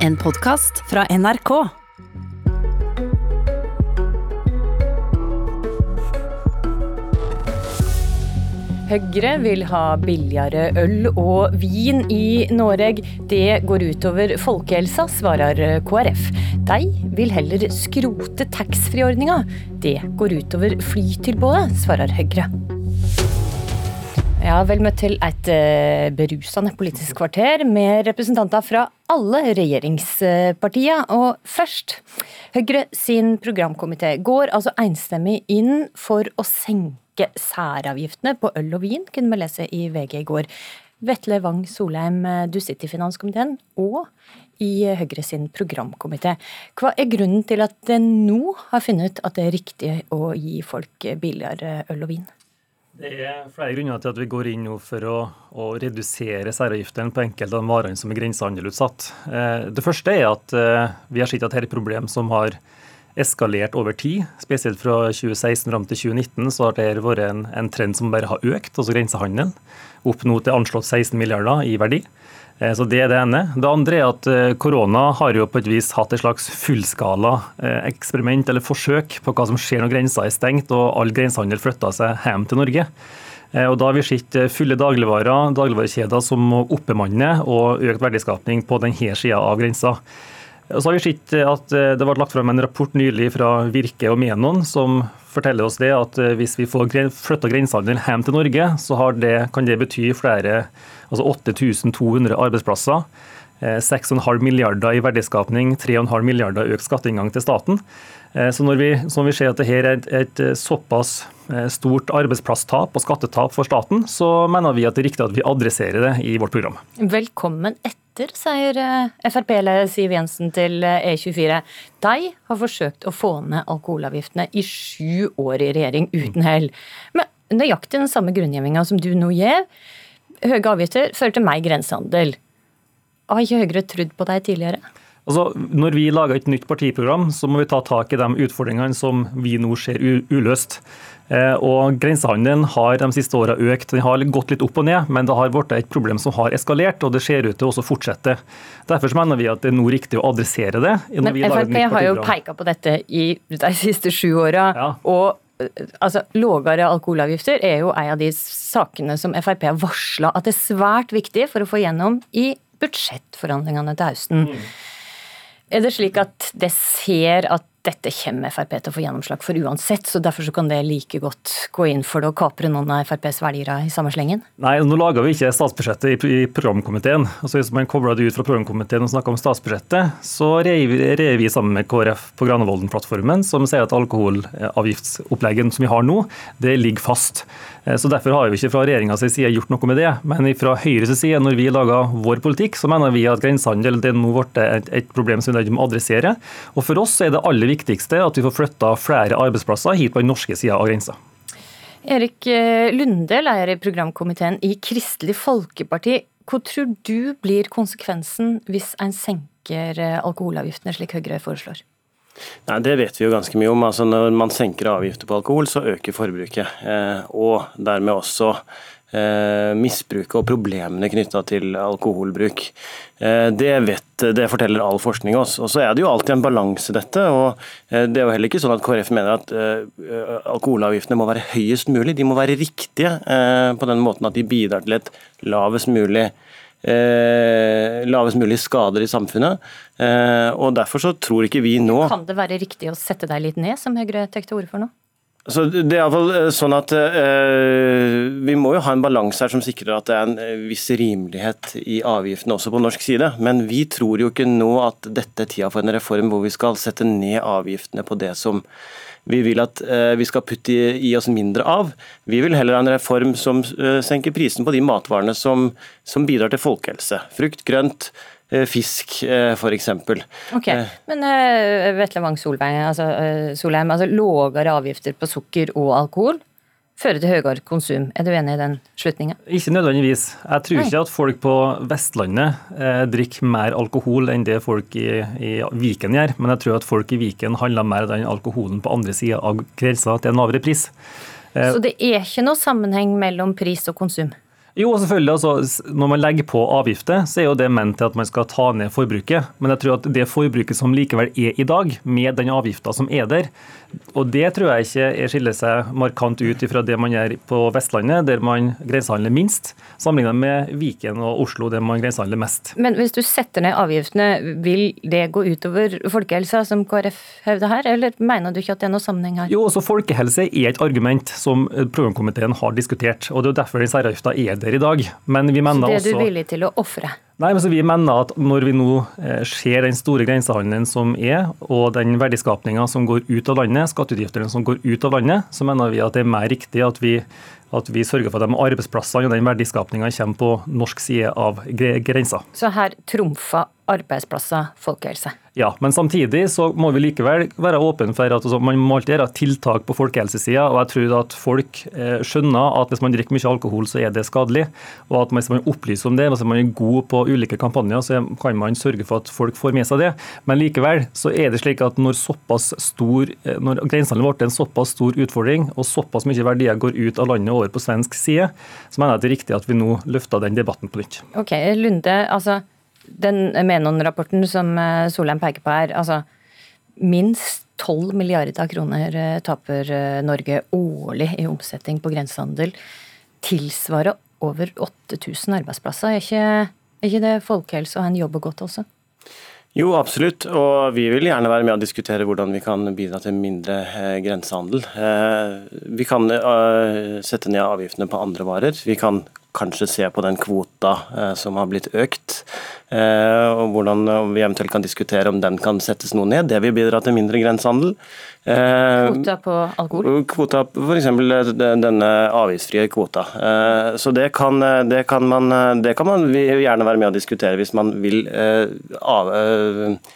En podkast fra NRK. Høyre vil ha billigere øl og vin i Norge. Det går utover folkehelsa, svarer KrF. De vil heller skrote taxfree-ordninga. Det går utover flytilbudet, svarer Høyre. Ja, Vel møtt til et uh, berusende politisk kvarter med representanter fra alle regjeringspartiene. Og først, Høyre sin programkomité går altså enstemmig inn for å senke særavgiftene på øl og vin, kunne vi lese i VG i går. Vetle Wang Solheim, du sitter i finanskomiteen og i Høyre sin programkomité. Hva er grunnen til at det nå har funnet ut at det er riktig å gi folk billigere øl og vin? Det er flere grunner til at vi går inn nå for å, å redusere særavgiftene på enkelte av varene som er grensehandelutsatt. Eh, det første er at eh, vi har sett at dette er et problem som har eskalert over tid. Spesielt fra 2016 fram til 2019 så har det vært en, en trend som bare har økt, altså grensehandelen. Opp nå til anslått 16 milliarder i verdi. Eh, så Det er det ene. Det andre er at eh, korona har jo på et vis hatt et slags fullskala eh, eksperiment eller forsøk på hva som skjer når grensa er stengt og all grensehandel flytter seg hjem til Norge. Og Da har vi sett fulle dagligvarer, dagligvarekjeder som må oppbemanne og økt verdiskapning på denne sida av grensa. Så har vi sett at Det ble lagt fram en rapport nylig fra Virke og Menon som forteller oss det at hvis vi får flytta grensehandelen hjem til Norge, så det, kan det bety flere altså 8200 arbeidsplasser. 6,5 eh, milliarder i verdiskapning, 3,5 milliarder økt skatteinngang til staten. Eh, så når vi, som vi ser at dette er et, et eh, såpass stort arbeidsplasstap og skattetap for staten, så mener vi at det er riktig at vi adresserer det i vårt program. Velkommen etter, sier Frp-leder Siv Jensen til E24. De har forsøkt å få ned alkoholavgiftene i sju år i regjering uten hell. Men nøyaktig den samme grunngjevinga som du nå gir høye avgifter fører til mer grensehandel. Har ikke Høyre trodd på deg tidligere? Altså, når vi lager et nytt partiprogram, så må vi ta tak i de utfordringene som vi nå ser uløst. Eh, og Grensehandelen har de siste åra økt. Den har gått litt opp og ned, men det har blitt et problem som har eskalert, og det ser ut til å fortsette. Derfor mener vi at det er nå riktig å adressere det. Men Frp har jo peka på dette i de siste sju åra. Ja. og altså, Lågere alkoholavgifter er jo en av de sakene som Frp har varsla at det er svært viktig for å få gjennom i budsjettforhandlingene til høsten. Mm. Er det slik at det ser at dette kommer Frp til å få gjennomslag for uansett, så derfor så kan det like godt gå inn for det å kapre noen av FrPs velgere i samme slengen? Nei, nå lager vi ikke statsbudsjettet i, programkomiteen. Altså Hvis man kobler det ut fra programkomiteen og snakker om statsbudsjettet, så reier vi sammen med KrF på Granavolden-plattformen, som sier at alkoholavgiftsopplegget som vi har nå, det ligger fast. Eh, så Derfor har vi ikke fra regjeringas side gjort noe med det. Men fra Høyres side, når vi lager vår politikk, så mener vi at grensehandel er nå blitt et problem som vi må adressere. Og For oss er det aller viktigste at vi får flytta flere arbeidsplasser hit på den norske sida av grensa. Erik eh, Lunde, leder i programkomiteen i Kristelig Folkeparti. Hva tror du blir konsekvensen hvis en senker eh, alkoholavgiftene, slik Høyre foreslår? Nei, Det vet vi jo ganske mye om. Altså, når man senker avgifter på alkohol, så øker forbruket. Eh, og dermed også misbruket og problemene knytta til alkoholbruk. Eh, det, vet, det forteller all forskning oss. Og Så er det jo alltid en balanse, dette. og eh, Det er jo heller ikke sånn at KrF mener at eh, alkoholavgiftene må være høyest mulig. De må være riktige eh, på den måten at de bidrar til et lavest mulig eh, lavest mulig skader i samfunnet. Eh, og Derfor så tror ikke vi nå Kan det være riktig å sette deg litt ned, som Høyre tok til orde for nå? Så det er iallfall eh, sånn at uh, Vi må jo ha en balanse her som sikrer at det er en eh, viss rimelighet i avgiftene også på norsk side. Men vi tror jo ikke nå at dette er tida for en reform hvor vi skal sette ned avgiftene på det som vi vil at uh, vi skal putte i, i, oss mindre av. Vi vil heller ha en reform som uh, senker prisen på de matvarene som, som bidrar til folkehelse. Frukt, grønt, fisk, eh, f.eks. Ok, eh. Men uh, Vetle Wang Solheim, altså, uh, Solheim, altså lavere avgifter på sukker og alkohol fører til høyere konsum. Er du enig i den slutninga? Ikke nødvendigvis. Jeg tror ikke at folk på Vestlandet eh, drikker mer alkohol enn det folk i, i, Viken gjør, men jeg tror at folk i Viken handler mer den alkoholen på andre sida av grensa til en lavere pris. Eh, Så det er ikke noe sammenheng mellom pris og konsum? Jo, selvfølgelig. Altså, når man legger på avgifter, så er jo det ment til at man skal ta ned forbruket. Men jeg tror at det forbruket som likevel er i dag, med den avgifta som er der, og det tror jeg ikke skiller seg markant ut fra det man gjør på Vestlandet, der man grensehandler minst, sammenlignet med Viken og Oslo, der man grensehandler mest. Men hvis du setter ned avgiftene, vil det gå utover folkehelsa, som KrF hevder her, eller mener du ikke at det er noe sammenheng her? Jo, også Folkehelse er et argument som programkomiteen har diskutert, og det er jo derfor den særavgifta er der i dag. Men vi mener så det er du villig til å ofre? Nei, men så Vi mener at når vi nå eh, ser den store grensehandelen som er, og den verdiskapninga som går ut av landet, skatteutgiftene som går ut av landet, så mener vi at det er mer riktig at vi, at vi sørger for at de arbeidsplassene og den verdiskapninga kommer på norsk side av grensa. Så her trumfer arbeidsplasser folkehelse? Ja, men samtidig så må vi likevel være åpne for at altså, man må alltid gjøre tiltak på folkehelsesida. Og jeg tror at folk eh, skjønner at hvis man drikker mye alkohol, så er det skadelig. Og at hvis man opplyser om det, hvis man er god på ulike kampanjer, så kan man sørge for at folk får med seg det. Men likevel så er det slik at når såpass stor, eh, når grensehandelen ble en såpass stor utfordring, og såpass mye verdier går ut av landet over på svensk side, så mener jeg det er riktig at vi nå løfter den debatten på nytt. Ok, Lunde, altså den Menon-rapporten som eh, Solheim peker på her, altså minst 12 milliarder kroner eh, taper eh, Norge årlig i omsetning på grensehandel. Tilsvarer over 8000 arbeidsplasser. Er ikke, er ikke det folkehelse og en jobb å gå til også? Jo, absolutt. Og vi vil gjerne være med å diskutere hvordan vi kan bidra til mindre grensehandel. Vi kan sette ned avgiftene på andre varer. Vi kan kanskje se på den kvota eh, som har blitt økt. Eh, og Hvordan vi eventuelt kan diskutere om den kan settes noe ned. Det vil bidra til mindre grensehandel. Eh, kvota på alkohol? Kvota F.eks. denne avgiftsfrie kvota. Så det kan, det kan, man, det kan man gjerne være med å diskutere hvis man vil av,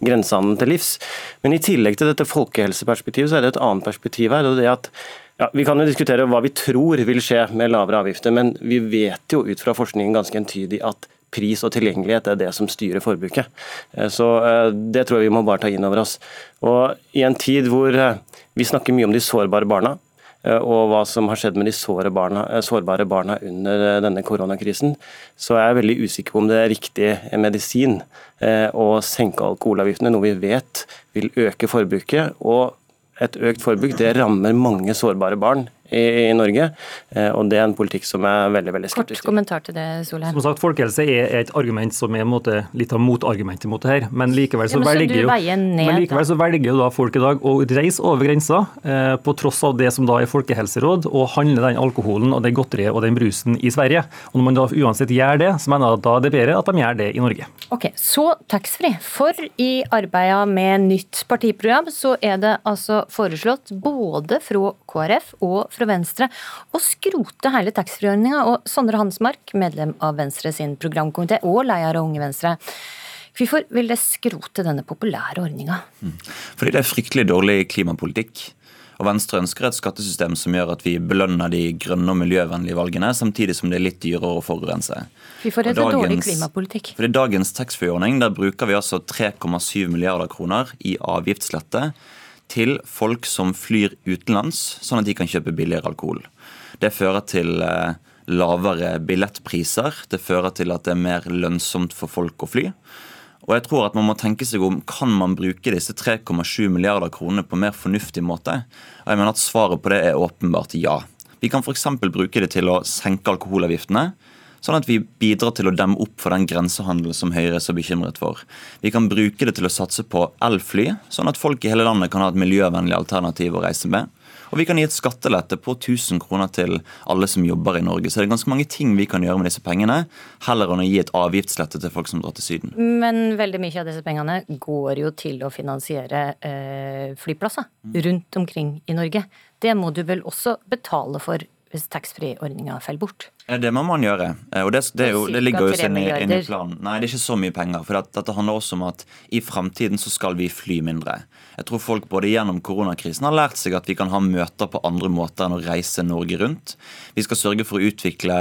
grensehandelen til livs. Men i tillegg til dette folkehelseperspektivet, så er det et annet perspektiv her. og det at ja, Vi kan jo diskutere hva vi tror vil skje med lavere avgifter, men vi vet jo ut fra forskningen ganske entydig at pris og tilgjengelighet er det som styrer forbruket. Eh, så eh, Det tror jeg vi må bare ta inn over oss. Og I en tid hvor eh, vi snakker mye om de sårbare barna, og hva som har skjedd med de barna, sårbare barna under denne koronakrisen, så er jeg veldig usikker på om det er riktig medisin å senke alkoholavgiftene, noe vi vet vil øke forbruket. og et økt forbruk det rammer mange sårbare barn i, i, Norge. Eh, og Det er en politikk som er veldig veldig skeptisk Kort kommentar til det, Solheim. Som sagt, Folkehelse er et argument som er måte, litt av motargumentet mot det her. Men likevel så, ja, men velger, jo, ned, men likevel så velger jo da folk i dag å reise over grensa, eh, på tross av det som da er folkehelseråd, og handle den alkoholen og det godteriet og den brusen i Sverige. Og Når man da uansett gjør det, så mener jeg at da er det bedre at de gjør det i Norge. Ok, Så taxfree. For i arbeidet med nytt partiprogram så er det altså foreslått både fra KrF og fra Venstre å skrote hele taxfree-ordninga. Og Sondre Hansmark, medlem av Venstre sin programkomité og leder av Unge Venstre. Hvorfor vil det skrote denne populære ordninga? Mm. Fordi det er fryktelig dårlig klimapolitikk. Og Venstre ønsker et skattesystem som gjør at vi belønner de grønne og miljøvennlige valgene, samtidig som det er litt dyrere å forurense. Hvorfor er det dagens, dårlig klimapolitikk? Fordi Dagens taxfree-ordning, der bruker vi altså 3,7 milliarder kroner i avgiftslette til folk som flyr utenlands, sånn at de kan kjøpe billigere alkohol. Det fører til eh, lavere billettpriser. Det fører til at det er mer lønnsomt for folk å fly. Og jeg tror at man må tenke seg om, Kan man bruke disse 3,7 milliarder kronene på en mer fornuftig måte? Og jeg mener at Svaret på det er åpenbart ja. Vi kan f.eks. bruke det til å senke alkoholavgiftene. Sånn at vi bidrar til å demme opp for den grensehandelen som Høyre er så bekymret for. Vi kan bruke det til å satse på elfly, sånn at folk i hele landet kan ha et miljøvennlig alternativ å reise med. Og vi kan gi et skattelette på 1000 kroner til alle som jobber i Norge. Så det er ganske mange ting vi kan gjøre med disse pengene, heller enn å gi et avgiftslette til folk som drar til Syden. Men veldig mye av disse pengene går jo til å finansiere eh, flyplasser rundt omkring i Norge. Det må du vel også betale for hvis taxfree-ordninga faller bort? Det må man gjøre. Eh, og det, det, jo, det ligger jo inne, inne i planen. Nei, det er ikke så mye penger. For dette, dette handler også om at i framtiden så skal vi fly mindre. Jeg tror folk både gjennom koronakrisen har lært seg at vi kan ha møter på andre måter enn å reise Norge rundt. Vi skal sørge for å utvikle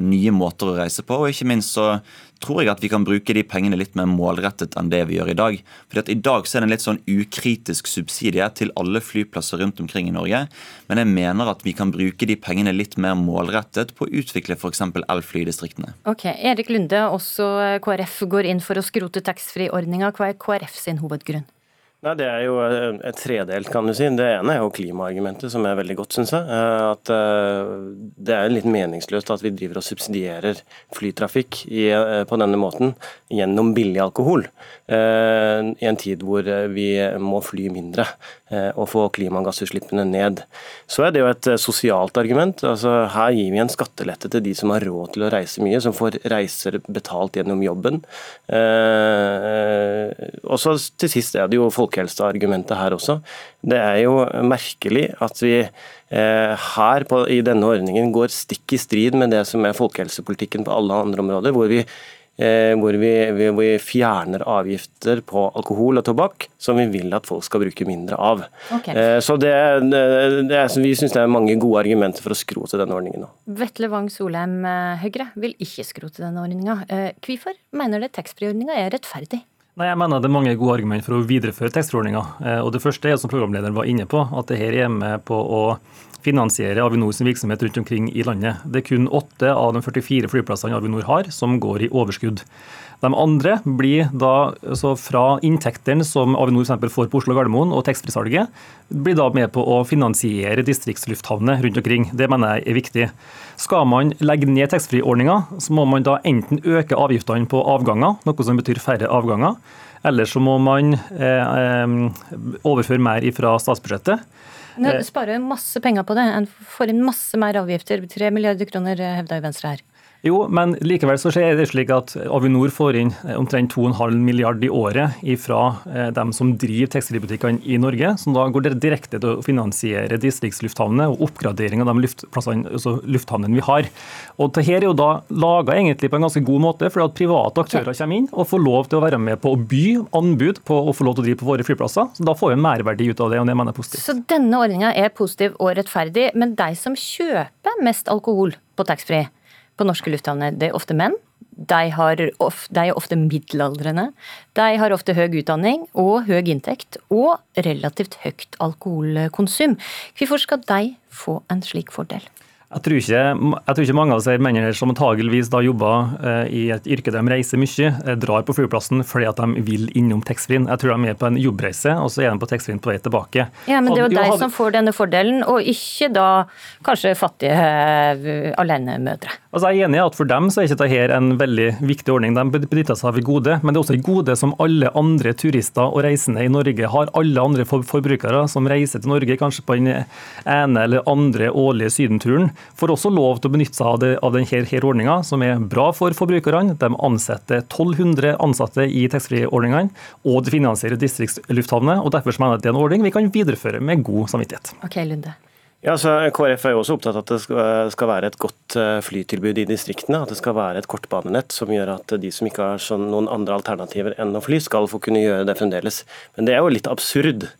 nye måter å reise på, og ikke minst så tror jeg at vi kan bruke de pengene litt mer målrettet enn det vi gjør i dag. Fordi at I dag så er det en litt sånn ukritisk subsidie til alle flyplasser rundt omkring i Norge. Men jeg mener at vi kan bruke de pengene litt mer målrettet på å utvikle f.eks. elfly i distriktene. Ok, Erik Lunde, også KrF går inn for å skrote taxfree-ordninga. Hva er KrF sin hovedgrunn? Nei, Det er jo eh, et tredelt, kan du si. Det ene er jo klimaargumentet, som er veldig godt, syns jeg. Eh, at eh, Det er litt meningsløst at vi driver og subsidierer flytrafikk på denne måten gjennom billig alkohol. I en tid hvor vi må fly mindre og få klimagassutslippene ned. Så er det jo et sosialt argument. Altså, her gir vi en skattelette til de som har råd til å reise mye, som får reiser betalt gjennom jobben. Og så til sist er det jo folkehelseargumentet her også. Det er jo merkelig at vi eh, her på, i denne ordningen går stikk i strid med det som er folkehelsepolitikken på alle andre områder, hvor vi Eh, hvor, vi, hvor, vi, fjerner avgifter på alkohol og tobakk som vi vil at folk skal bruke mindre av. Okay. Eh, så det, det, det Vi syns det er mange gode argumenter for å skrote denne ordningen. Vetle Wang Solheim, eh, Høyre, vil ikke skrote denne ordninga. Hvorfor mener dere taxfree-ordninga er rettferdig? Nei, jeg mener Det er mange gode argumenter for å videreføre taxfree-ordninga. og det første er som programlederen var inne på, at det her er med på å finansiere sin virksomhet rundt omkring i landet. Det er kun åtte av de 44 flyplassene Avinor har som går i overskudd. De andre blir da altså fra inntektene som Avinor for får på Oslo og Gardermoen og taxfree-salget, blir da med på å finansiere distriktslufthavner rundt omkring. Det mener jeg er viktig. Skal man legge ned taxfree-ordninga, så må man da enten øke avgiftene på avganger, noe som betyr færre avganger, eller så må man eh, eh overføre mer fra statsbudsjettet. Nå sparer masse penger på det. En får inn masse mer avgifter. Tre milliarder kroner hevda i Venstre her. Jo, men likevel så er det slik at Avinor får inn eh, omtrent 2,5 milliard i året fra eh, dem som driver tekstilbutikkene i Norge, som da går direkte til å finansiere distriktslufthavnene og oppgradering av de altså lufthavnene vi har. Og Dette er jo da laga egentlig på en ganske god måte, fordi at private aktører kommer inn og får lov til å være med på å by anbud på å få lov til å drive på våre flyplasser. Så Da får vi en merverdi ut av det, og det mener jeg er positivt. Så denne ordninga er positiv og rettferdig, men de som kjøper mest alkohol på taxfree, på norske lufthavner, det er ofte menn. De, of, de, er ofte middelaldrende. De har ofte høy utdanning og høy inntekt, og relativt høyt alkoholkonsum. Hvorfor skal de få en slik fordel? Jeg tror, ikke, jeg tror ikke mange av disse mennene som antageligvis da jobber eh, i et yrke der de reiser mye, eh, drar på flyplassen fordi at de vil innom taxfree-en. Jeg tror de er på en jobbreise, og så er de på taxfree-en på vei tilbake. Ja, Men det er jo de som får denne fordelen, og ikke da kanskje fattige uh, alenemødre. Altså, jeg er enig i at For dem så er ikke dette en veldig viktig ordning. De benytter seg av et gode, men det er også et gode som alle andre turister og reisende i Norge har. Alle andre forbrukere som reiser til Norge, kanskje på den ene eller andre årlige sydenturen får også lov til å benytte seg av, det, av denne ordninga, som er bra for forbrukerne. De ansetter 1200 ansatte i taxfree-ordningene, og de finansierer distriktslufthavner. og Derfor mener jeg det er en ordning vi kan videreføre med god samvittighet. Ok, Lunde. Ja, så KrF er jo også opptatt av at det skal være et godt eh, flytilbud i distriktene. At det skal være et kortbanenett som gjør at de som ikke har sånn noen andre alternativer enn å fly, skal få kunne gjøre det fremdeles. Men det er jo litt absurd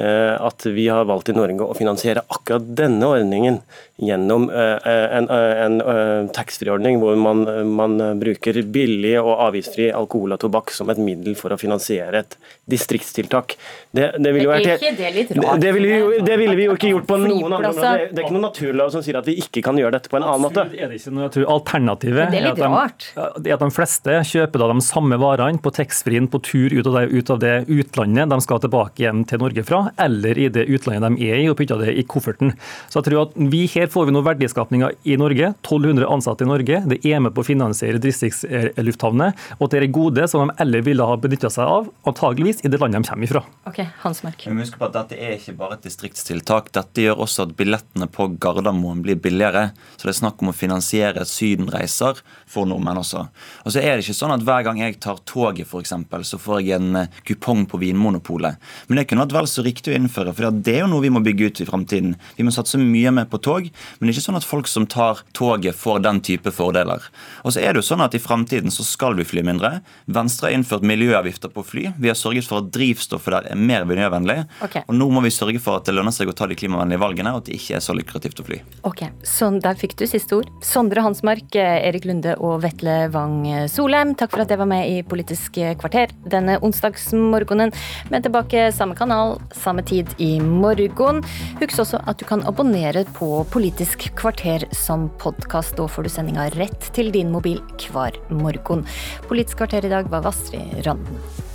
at vi har valgt i Norge å finansiere akkurat denne ordningen gjennom eh, en, en eh, taxfree-ordning hvor man, man, bruker billig og avgiftsfri alkohol og tobakk som et middel for å finansiere et distriktstiltak. Det, det ville vært det? Det, ville vi, det ville vi jo ikke gjort på noen andre måter. Det er ikke noen naturlov som sier at vi ikke kan gjøre dette på en annen måte. Er det ikke noe, jeg tror Alternativet er, at de, er at de fleste kjøper da de samme varene på taxfree-en på tur ut av, det, ut av det utlandet de skal tilbake igjen til Norge fra eller i det utlandet de er i, og putta det i kofferten. Så jeg tror at vi Her får vi noe verdiskapninger i Norge. 1200 ansatte i Norge. Det er med på å finansiere distriktslufthavner. Og det er gode som de eller ville ha benytta seg av, antageligvis i det landet de kommer ifra. Ok, Hans Mark. Men husk på at Dette er ikke bare et distriktstiltak. Dette gjør også at billettene på Gardermoen blir billigere. Så det er snakk om å finansiere sydenreiser for nordmenn også. Og så er det ikke sånn at hver gang jeg tar toget, f.eks., så får jeg en eh, kupong på Vinmonopolet. Men det kunne vært vel så riktig å innføre, for det er jo noe vi må bygge ut i framtiden. Vi må satse mye mer på tog, men det er ikke sånn at folk som tar toget, får den type fordeler. Og så er det jo sånn at I framtiden så skal vi fly mindre. Venstre har innført miljøavgifter på fly. Vi har sørget for at drivstoffet der er mer miljøvennlig. Okay. Og nå må vi sørge for at det lønner seg å ta de klimavennlige valgene, og at det ikke er så lukrativt å fly. Ok, så Der fikk du siste ord. Sondre Hansmark, Erik Lunde og Vetle Wang Solheim, takk for at jeg var med i Politisk kvarter denne onsdagsmorgenen. Men tilbake samme kanal samme tid i morgen. Husk også at du kan abonnere på Politisk kvarter som podkast. Da får du sendinga rett til din mobil hver morgen. Politisk kvarter i dag var Vastrid Randen.